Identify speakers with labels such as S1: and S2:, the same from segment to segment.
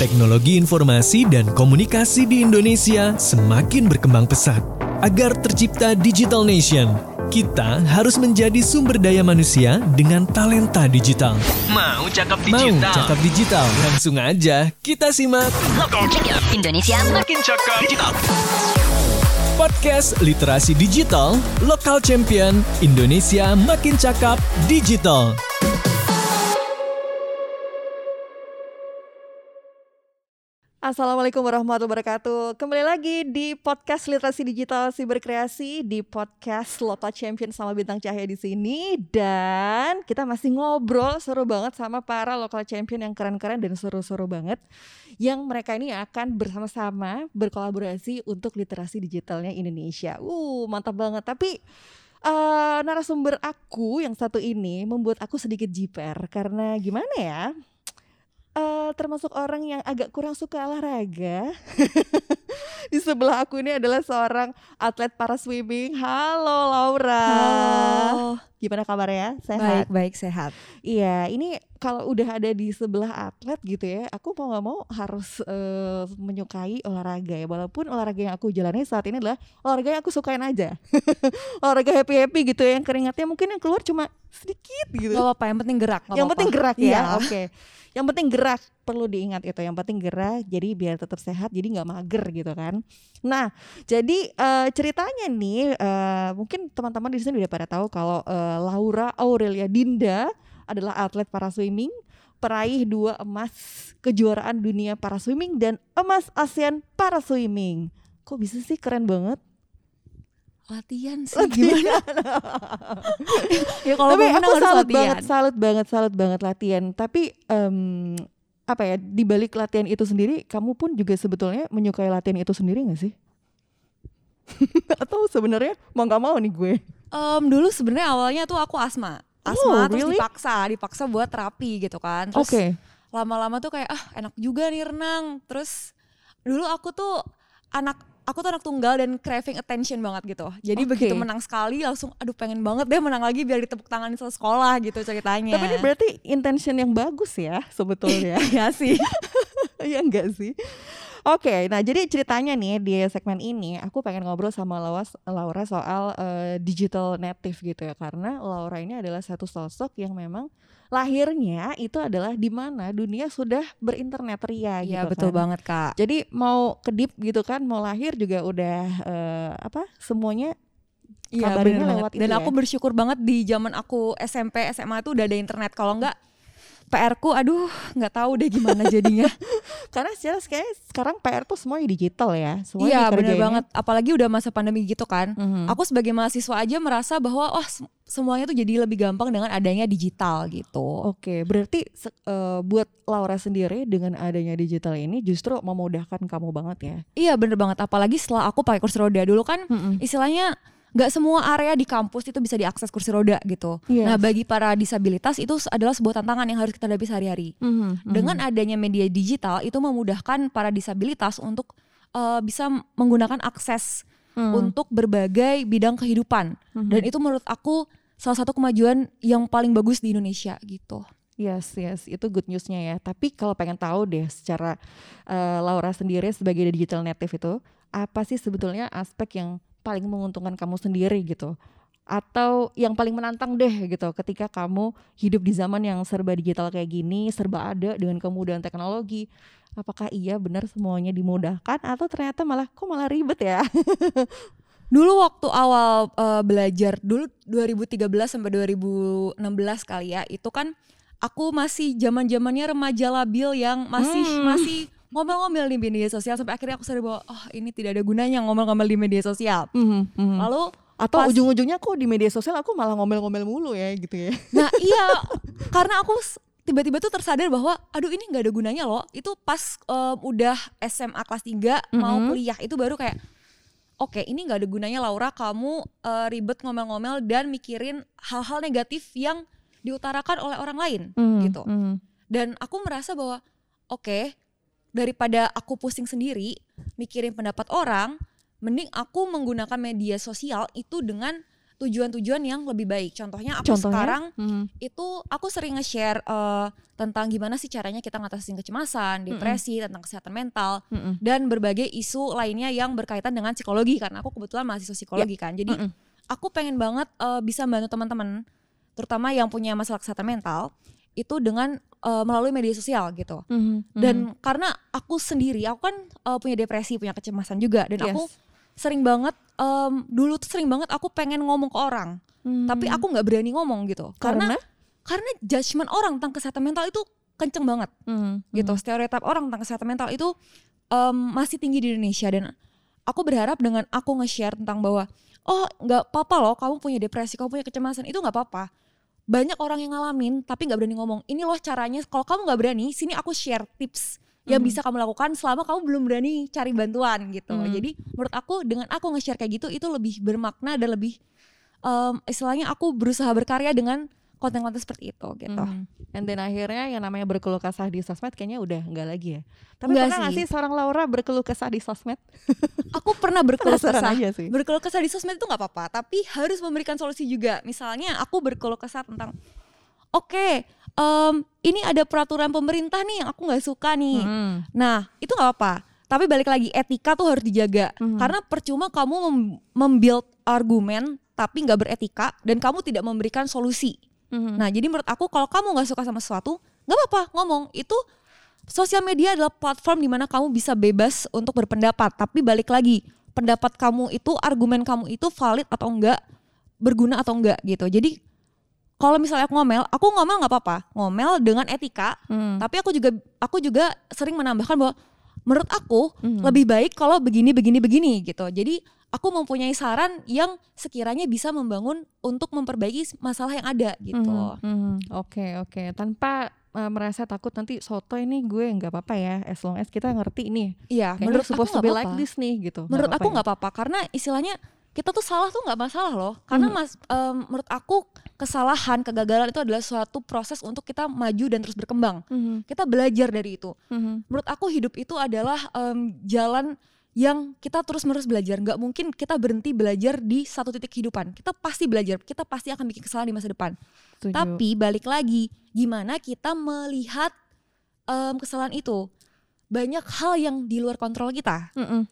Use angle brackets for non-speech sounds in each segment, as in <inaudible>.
S1: Teknologi informasi dan komunikasi di Indonesia semakin berkembang pesat. Agar tercipta Digital Nation, kita harus menjadi sumber daya manusia dengan talenta digital.
S2: Mau cakap
S1: Mau
S2: digital?
S1: cakap digital? Langsung aja kita simak
S3: Indonesia
S2: Makin cakap digital.
S1: podcast Literasi Digital Lokal Champion Indonesia Makin Cakap Digital.
S4: Assalamualaikum warahmatullahi wabarakatuh. Kembali lagi di podcast Literasi Digital Siberkreasi di podcast Local Champion sama Bintang Cahaya di sini dan kita masih ngobrol seru banget sama para local champion yang keren-keren dan seru-seru banget yang mereka ini akan bersama-sama berkolaborasi untuk literasi digitalnya Indonesia. Uh, mantap banget. Tapi eh, narasumber aku yang satu ini membuat aku sedikit jiper karena gimana ya? Eh termasuk orang yang agak kurang suka olahraga. <laughs> Di sebelah aku ini adalah seorang atlet para swimming. Halo Laura.
S5: Halo.
S4: Gimana kabarnya?
S5: Baik,
S4: Sehat?
S5: baik, sehat.
S4: Iya, ini kalau udah ada di sebelah atlet gitu ya, aku mau nggak mau harus eh, menyukai olahraga ya. Walaupun olahraga yang aku jalani saat ini adalah olahraga yang aku sukain aja. <laughs> olahraga happy-happy gitu ya, yang keringatnya mungkin yang keluar cuma sedikit gitu
S5: Gak apa-apa, yang penting gerak.
S4: yang
S5: apa-apa.
S4: penting gerak ya
S5: Iya.
S4: oke yang penting gerak perlu diingat itu yang penting gerak jadi biar tetap sehat jadi nggak mager gitu kan nah jadi eh, ceritanya nih eh, mungkin teman-teman di sini udah pada tahu kalau eh, Laura Aurelia Dinda adalah atlet para swimming peraih dua emas kejuaraan dunia para swimming dan emas ASEAN para swimming kok bisa sih keren banget
S5: Latihan sih gimana? <laughs> ya kalau
S4: tapi aku salut
S5: latihan.
S4: banget, salut banget, salut banget latihan. Tapi em, apa ya di balik latihan itu sendiri, kamu pun juga sebetulnya menyukai latihan itu sendiri gak sih? <laughs> Atau sebenarnya mau nggak mau nih gue?
S5: Em, dulu sebenarnya awalnya tuh aku asma.
S4: Oh,
S5: Asma terus
S4: really?
S5: dipaksa, dipaksa buat terapi gitu kan. Terus lama-lama tuh kayak ah enak juga nih renang. Terus dulu aku tuh anak aku tuh anak tunggal dan craving attention banget gitu. Jadi
S4: Oke.
S5: begitu menang sekali langsung aduh pengen banget deh menang lagi biar ditepuk tangan di sekolah gitu ceritanya.
S4: Tapi ini berarti intention yang bagus ya sebetulnya. <laughs>
S5: ya sih. <laughs>
S4: Iya enggak sih? Oke, nah jadi ceritanya nih di segmen ini aku pengen ngobrol sama Laura, Laura soal eh, digital native gitu ya karena Laura ini adalah satu sosok yang memang lahirnya itu adalah di mana dunia sudah berinternet ria
S5: Iya
S4: gitu
S5: betul
S4: kan.
S5: banget kak.
S4: Jadi mau kedip gitu kan, mau lahir juga udah eh, apa semuanya
S5: Iya
S4: lewat
S5: banget. Dan
S4: itu
S5: aku
S4: ya.
S5: bersyukur banget di zaman aku SMP SMA tuh udah ada internet. Kalau enggak PR ku aduh nggak tahu deh gimana jadinya. <laughs>
S4: karena secara kayak sekarang PR tuh semuanya digital ya, semuanya
S5: iya bener banget. Apalagi udah masa pandemi gitu kan.
S4: Mhm.
S5: Aku sebagai mahasiswa aja merasa bahwa wah sem- semuanya tuh jadi lebih gampang dengan adanya digital gitu.
S4: Oke, berarti se- eh, buat Laura sendiri dengan adanya digital ini justru memudahkan kamu banget ya.
S5: Iya bener banget. Apalagi setelah aku pakai kursi roda dulu kan istilahnya nggak semua area di kampus itu bisa diakses kursi roda gitu.
S4: Yes.
S5: Nah bagi para disabilitas itu adalah sebuah tantangan yang harus kita hadapi sehari-hari.
S4: Mhm,
S5: Dengan adanya media digital itu memudahkan para disabilitas untuk eh, bisa menggunakan akses
S4: Hmm.
S5: untuk berbagai bidang kehidupan.
S4: Mhm.
S5: Dan itu menurut aku salah satu kemajuan yang paling bagus di Indonesia gitu.
S4: Yes, yes, itu good newsnya ya. Tapi kalau pengen tahu deh secara eh, Laura sendiri sebagai digital native itu, apa sih sebetulnya aspek yang paling menguntungkan kamu sendiri gitu? Atau yang paling menantang deh gitu ketika kamu hidup di zaman yang serba digital kayak gini, serba ada dengan kemudahan teknologi. Apakah iya benar semuanya dimudahkan atau ternyata malah kok malah ribet ya? <laughs>
S5: Dulu waktu awal eh, belajar dulu 2013 sampai 2016 kali ya, itu kan aku masih zaman-zamannya remaja labil yang masih
S4: Hmm.
S5: masih ngomel-ngomel di media sosial sampai akhirnya aku sadar bahwa oh ini tidak ada gunanya ngomel-ngomel di media sosial.
S4: Mhm, mhm.
S5: Lalu
S4: Atau
S5: pas-
S4: ujung-ujungnya kok di media sosial aku malah ngomel-ngomel mulu ya gitu ya.
S5: Nah <laughs> iya, karena aku tiba-tiba tuh tersadar bahwa aduh ini nggak ada gunanya loh. Itu pas em, udah SMA kelas 3 mau
S4: Mhm.
S5: kuliah itu baru kayak oke ini nggak ada gunanya Laura kamu eh, ribet ngomel-ngomel dan mikirin hal-hal negatif yang diutarakan oleh orang lain
S4: Mhm,
S5: gitu.
S4: mhm.
S5: Dan aku merasa bahwa oke daripada aku pusing sendiri mikirin pendapat orang, mending aku menggunakan media sosial itu dengan tujuan-tujuan yang lebih baik. Contohnya aku
S4: Contohnya?
S5: sekarang
S4: Mhm.
S5: itu aku sering nge-share eh, tentang gimana sih caranya kita ngatasin kecemasan, depresi, tentang kesehatan mental
S4: Mm-mm.
S5: dan berbagai isu lainnya yang berkaitan dengan psikologi karena aku kebetulan mahasiswa psikologi kan. Jadi
S4: Mm-mm.
S5: aku pengen banget eh, bisa membantu teman-teman terutama yang punya masalah kesehatan mental itu dengan eh, melalui media sosial gitu.
S4: Mhm.
S5: Dan karena aku sendiri aku kan eh, punya depresi, punya kecemasan juga dan
S4: Yes.
S5: aku sering banget em, dulu tuh sering banget aku pengen ngomong ke orang,
S4: Mhm.
S5: tapi aku nggak berani ngomong gitu. Karena
S4: karena
S5: karena judgement orang tentang kesehatan mental itu kenceng banget
S4: Mhm.
S5: gitu. Stereotip orang tentang kesehatan mental itu em, masih tinggi di Indonesia dan aku berharap dengan aku nge-share tentang bahwa oh nggak apa-apa loh kamu punya depresi, kamu punya kecemasan itu nggak apa-apa. Banyak orang yang ngalamin tapi nggak berani ngomong. Ini loh caranya. Kalau kamu nggak berani, sini aku share tips yang bisa kamu lakukan selama kamu belum berani cari bantuan gitu.
S4: Mhm.
S5: Jadi menurut aku dengan aku nge-share kayak gitu itu lebih bermakna dan lebih em, istilahnya aku berusaha berkarya dengan konten-konten seperti itu gitu.
S4: Mhm. And then akhirnya yang namanya berkeluh kesah di sosmed kayaknya udah enggak lagi ya. Tapi
S5: Enggak
S4: pernah nggak
S5: sih.
S4: seorang Laura berkeluh kesah di sosmed? <laughs>
S5: Aku pernah berkeluh kesah.
S4: aja sih.
S5: Berkeluh kesah di sosmed itu nggak apa-apa, tapi harus memberikan solusi juga. Misalnya aku berkeluh kesah tentang, oke, em, ini ada peraturan pemerintah nih yang aku nggak suka nih.
S4: Mhm.
S5: Nah itu nggak apa-apa. Tapi balik lagi etika tuh harus dijaga
S4: Mhm.
S5: karena percuma kamu mem- membuild argumen tapi nggak beretika dan kamu tidak memberikan solusi.
S4: Mhm.
S5: Nah jadi menurut aku kalau kamu nggak suka sama sesuatu nggak apa-apa ngomong itu sosial media adalah platform di mana kamu bisa bebas untuk berpendapat tapi balik lagi pendapat kamu itu argumen kamu itu valid atau enggak berguna atau enggak gitu jadi kalau misalnya aku ngomel aku ngomel nggak apa-apa ngomel dengan etika
S4: Mhm.
S5: tapi aku juga aku juga sering menambahkan bahwa menurut aku
S4: Mhm.
S5: lebih baik kalau begini begini begini gitu jadi aku mempunyai saran yang sekiranya bisa membangun untuk memperbaiki masalah yang ada gitu.
S4: Mhm, mhm. Oke oke. Tanpa uh, merasa takut nanti soto ini gue nggak apa-apa ya as long as kita ngerti nih.
S5: Iya
S4: Kayaknya
S5: menurut aku
S4: supposed to be
S5: apa-apa.
S4: like this nih gitu.
S5: Menurut aku
S4: apa-apa
S5: nggak apa-apa karena istilahnya kita tuh salah tuh nggak masalah loh. Karena
S4: Mhm.
S5: mas em, menurut aku kesalahan kegagalan itu adalah suatu proses untuk kita maju dan terus berkembang.
S4: Ya? Mhm,
S5: kita belajar dari itu.
S4: Mhm.
S5: menurut aku hidup itu adalah em, jalan yang kita terus menerus belajar. Nggak mungkin kita berhenti belajar di satu titik kehidupan. Kita pasti belajar kita pasti akan bikin kesalahan di masa depan.
S4: Setuju.
S5: tapi balik lagi gimana kita melihat em, kesalahan itu? Banyak hal yang di luar kontrol kita.
S4: Mhm.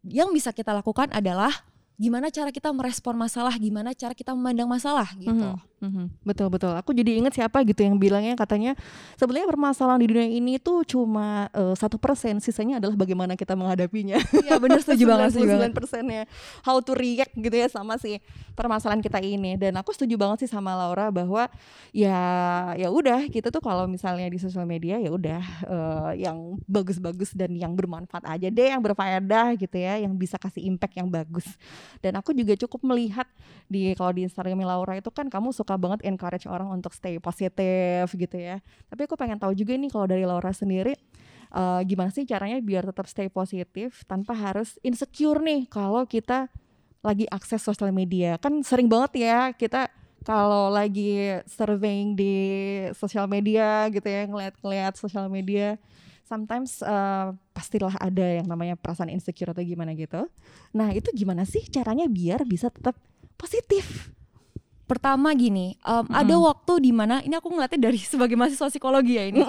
S5: yang bisa kita lakukan adalah gimana cara kita merespon masalah, gimana cara kita memandang masalah gitu.
S4: Mhm, mhm. Betul betul. Aku jadi inget siapa gitu yang bilangnya katanya sebenarnya permasalahan di dunia ini tuh cuma eh, satu persen, sisanya adalah bagaimana kita menghadapinya.
S5: Iya bener <laughs> setuju banget, setuju banget.
S4: persennya how to react gitu ya sama si permasalahan kita ini. Dan aku setuju banget sih sama Laura bahwa ya ya udah kita tuh kalau misalnya di sosial media ya udah eh, yang bagus-bagus dan yang bermanfaat aja deh, yang berfaedah gitu ya, yang bisa kasih impact yang bagus. Dan aku juga cukup melihat di kalau di Instagram Laura itu kan kamu suka banget encourage orang untuk stay positif gitu ya. Tapi aku pengen tahu juga nih kalau dari Laura sendiri eh, gimana sih caranya biar tetap stay positif tanpa harus insecure nih kalau kita lagi akses sosial media. Kan sering banget ya kita kalau lagi surveying di sosial media gitu ya, ngeliat-ngeliat sosial media sometimes eh, pastilah ada yang namanya perasaan insecure atau gimana gitu. Nah, itu gimana sih caranya biar bisa tetap positif?
S5: Pertama gini, em, ada waktu di mana ini aku ngeliatnya dari <laughs> sebagai mahasiswa psikologi ya ini.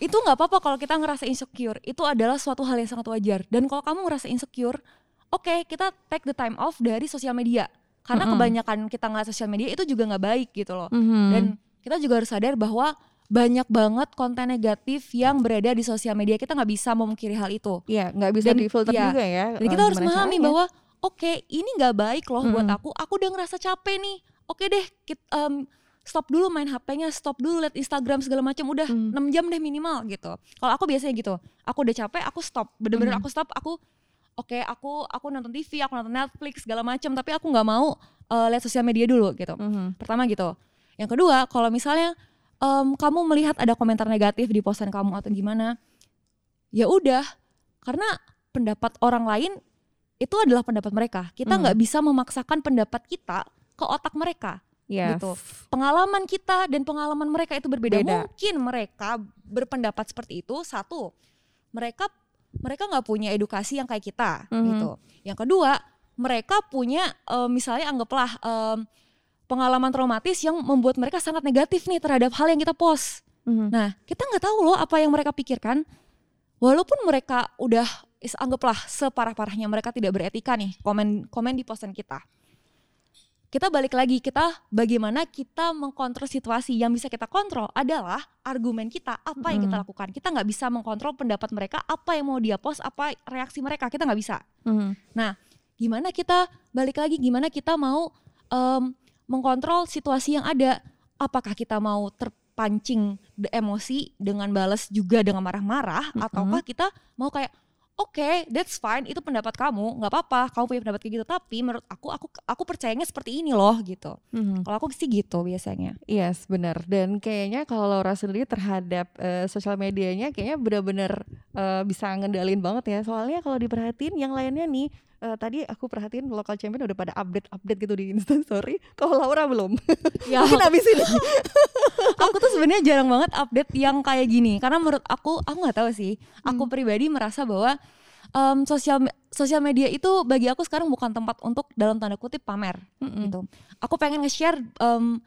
S5: itu nggak apa-apa kalau kita ngerasa insecure. Itu adalah suatu hal yang sangat wajar. Dan kalau kamu ngerasa insecure, oke kita take the time off dari sosial media. Karena
S4: Mm-mm.
S5: kebanyakan kita ngeliat sosial media itu juga nggak baik gitu loh.
S4: Dan
S5: Dan kita juga harus sadar bahwa banyak banget konten negatif yang berada di sosial media. Kita nggak bisa memungkiri hal itu.
S4: ya nggak bisa
S5: Dan-
S4: difilter
S5: iya.
S4: juga ya.
S5: Dan
S4: eh,
S5: kita harus memahami bahwa oke ini nggak baik loh buat
S4: Mm-mm.
S5: aku. Aku udah ngerasa capek nih. Oke deh, kit, em, stop dulu main HP-nya, stop dulu liat Instagram segala macam. Udah
S4: Mm.
S5: 6 jam deh minimal gitu. Kalau aku biasanya gitu. Aku udah capek, aku stop. Bener-bener
S4: Mm.
S5: aku stop. Aku oke, aku aku nonton TV, aku nonton Netflix segala macam. Tapi aku nggak mau eh, lihat sosial media dulu gitu.
S4: Mhm.
S5: Pertama gitu. Yang kedua, kalau misalnya em, kamu melihat ada komentar negatif di postan kamu atau gimana, ya udah, karena pendapat orang lain itu adalah pendapat mereka. Kita
S4: Hmm.
S5: nggak bisa memaksakan pendapat kita ke otak mereka.
S4: Yes.
S5: Gitu. Pengalaman kita dan pengalaman mereka itu berbeda.
S4: Beda.
S5: Mungkin mereka berpendapat seperti itu. Satu, mereka mereka nggak punya edukasi yang kayak kita.
S4: Mhm.
S5: Gitu. Yang kedua, mereka punya eh, misalnya anggaplah em, pengalaman traumatis yang membuat mereka sangat negatif nih terhadap hal yang kita post.
S4: Mhm.
S5: Nah, kita nggak tahu loh apa yang mereka pikirkan. Walaupun mereka udah anggaplah separah-parahnya mereka tidak beretika nih komen komen di postan kita. Kita balik lagi kita bagaimana kita mengkontrol situasi yang bisa kita kontrol adalah argumen kita apa yang kita lakukan. Kita nggak bisa mengkontrol pendapat mereka apa yang mau dia post apa reaksi mereka kita nggak bisa.
S4: Mhm.
S5: Nah, gimana kita balik lagi gimana kita mau em, mengkontrol situasi yang ada? Apakah kita mau terpancing emosi dengan balas juga dengan marah-marah ataukah kita mau kayak Oke, that's fine. Itu pendapat kamu, nggak apa-apa. Kamu punya pendapat kayak gitu. Tapi menurut aku, aku aku percayanya seperti ini loh, gitu.
S4: Mhm.
S5: Kalau aku sih gitu biasanya.
S4: Yes, benar. Dan kayaknya kalau Laura sendiri terhadap eh, sosial medianya kayaknya benar-benar eh, bisa ngendalin banget ya. Soalnya kalau diperhatiin yang lainnya nih, eh, tadi aku perhatiin lokal champion udah pada update-update gitu di Insta Story. <laughs> Kalau Laura belum.
S5: Ya, <laughs>
S4: Mungkin abis ini. <laughs>
S5: aku tuh sebenarnya jarang banget update yang kayak gini. Karena menurut aku aku nggak tahu sih. Aku pribadi merasa bahwa em, sosial sosial media itu bagi aku sekarang bukan tempat untuk dalam tanda kutip pamer gitu. Aku pengen nge-share em,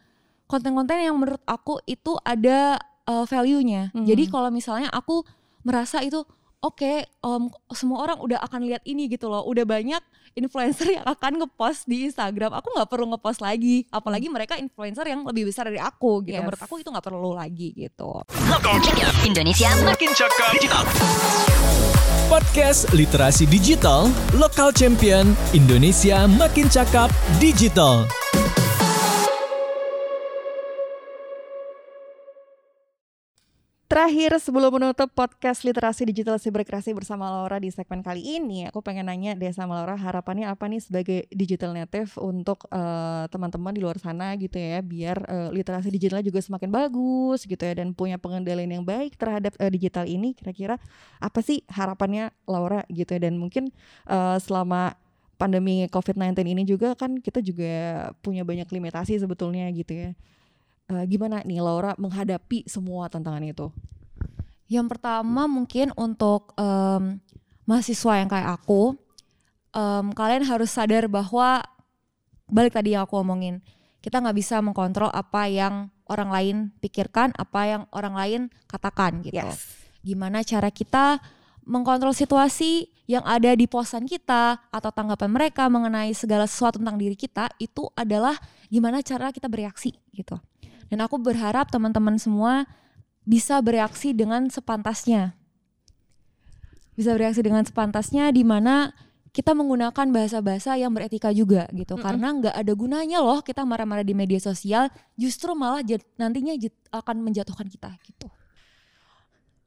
S5: konten-konten yang menurut aku itu ada eh, value-nya. Jadi kalau misalnya aku merasa itu oke em, semua orang udah akan lihat ini gitu loh. Udah banyak influencer yang akan ngepost di Instagram. Aku nggak perlu ngepost lagi. Apalagi mereka influencer yang lebih besar dari aku gitu.
S4: Yes.
S5: menurut aku itu nggak perlu lagi gitu.
S3: Indonesia
S2: Makin cakep. Digital.
S1: Podcast Literasi Digital Lokal Champion Indonesia Makin Cakap Digital.
S4: Terakhir sebelum menutup podcast literasi digital siberkreasi bersama Laura di segmen kali ini, aku pengen nanya deh sama Laura harapannya apa nih sebagai digital native untuk eh, teman-teman di luar sana gitu ya, biar eh, literasi digitalnya juga semakin bagus gitu ya dan punya pengendalian yang baik terhadap eh, digital ini. Kira-kira apa sih harapannya Laura gitu ya dan mungkin eh, selama pandemi COVID-19 ini juga kan kita juga punya banyak limitasi sebetulnya gitu ya. Eh, gimana nih Laura menghadapi semua tantangan itu?
S5: Yang pertama mungkin untuk em, mahasiswa yang kayak aku, em, kalian harus sadar bahwa balik tadi yang aku omongin, kita nggak bisa mengkontrol apa yang orang lain pikirkan, apa yang orang lain katakan gitu. Gimana cara kita mengkontrol situasi yang ada di posan kita atau tanggapan mereka mengenai segala sesuatu tentang diri kita itu adalah gimana cara kita bereaksi gitu. Dan aku berharap teman-teman semua bisa bereaksi dengan sepantasnya. Bisa bereaksi dengan sepantasnya di mana kita menggunakan bahasa-bahasa yang beretika juga gitu. Karena nggak ada gunanya loh kita marah-marah di media sosial, justru malah jat- nantinya jat- akan menjatuhkan kita gitu.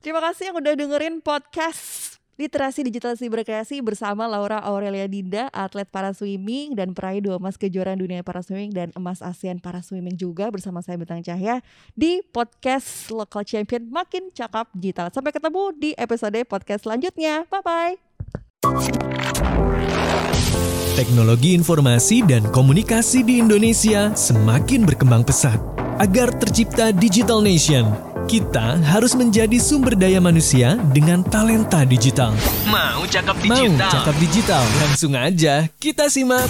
S4: Terima kasih yang udah dengerin podcast Literasi Digital Siberkreasi bersama Laura Aurelia Dinda, atlet para swimming dan peraih dua emas kejuaraan dunia para swimming dan emas ASEAN para swimming juga bersama saya Bintang Cahya di podcast Local Champion Makin Cakap Digital. Sampai ketemu di episode podcast selanjutnya. Bye-bye.
S1: Teknologi informasi dan komunikasi di Indonesia semakin berkembang pesat. Agar tercipta Digital Nation, kita harus menjadi sumber daya manusia dengan talenta digital.
S2: Mau cakep
S1: Mau
S2: digital.
S1: cakap digital? Langsung aja kita simak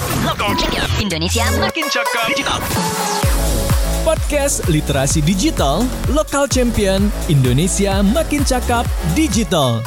S3: Indonesia
S2: Makin cakep digital.
S1: podcast Literasi Digital Lokal Champion Indonesia Makin Cakap Digital.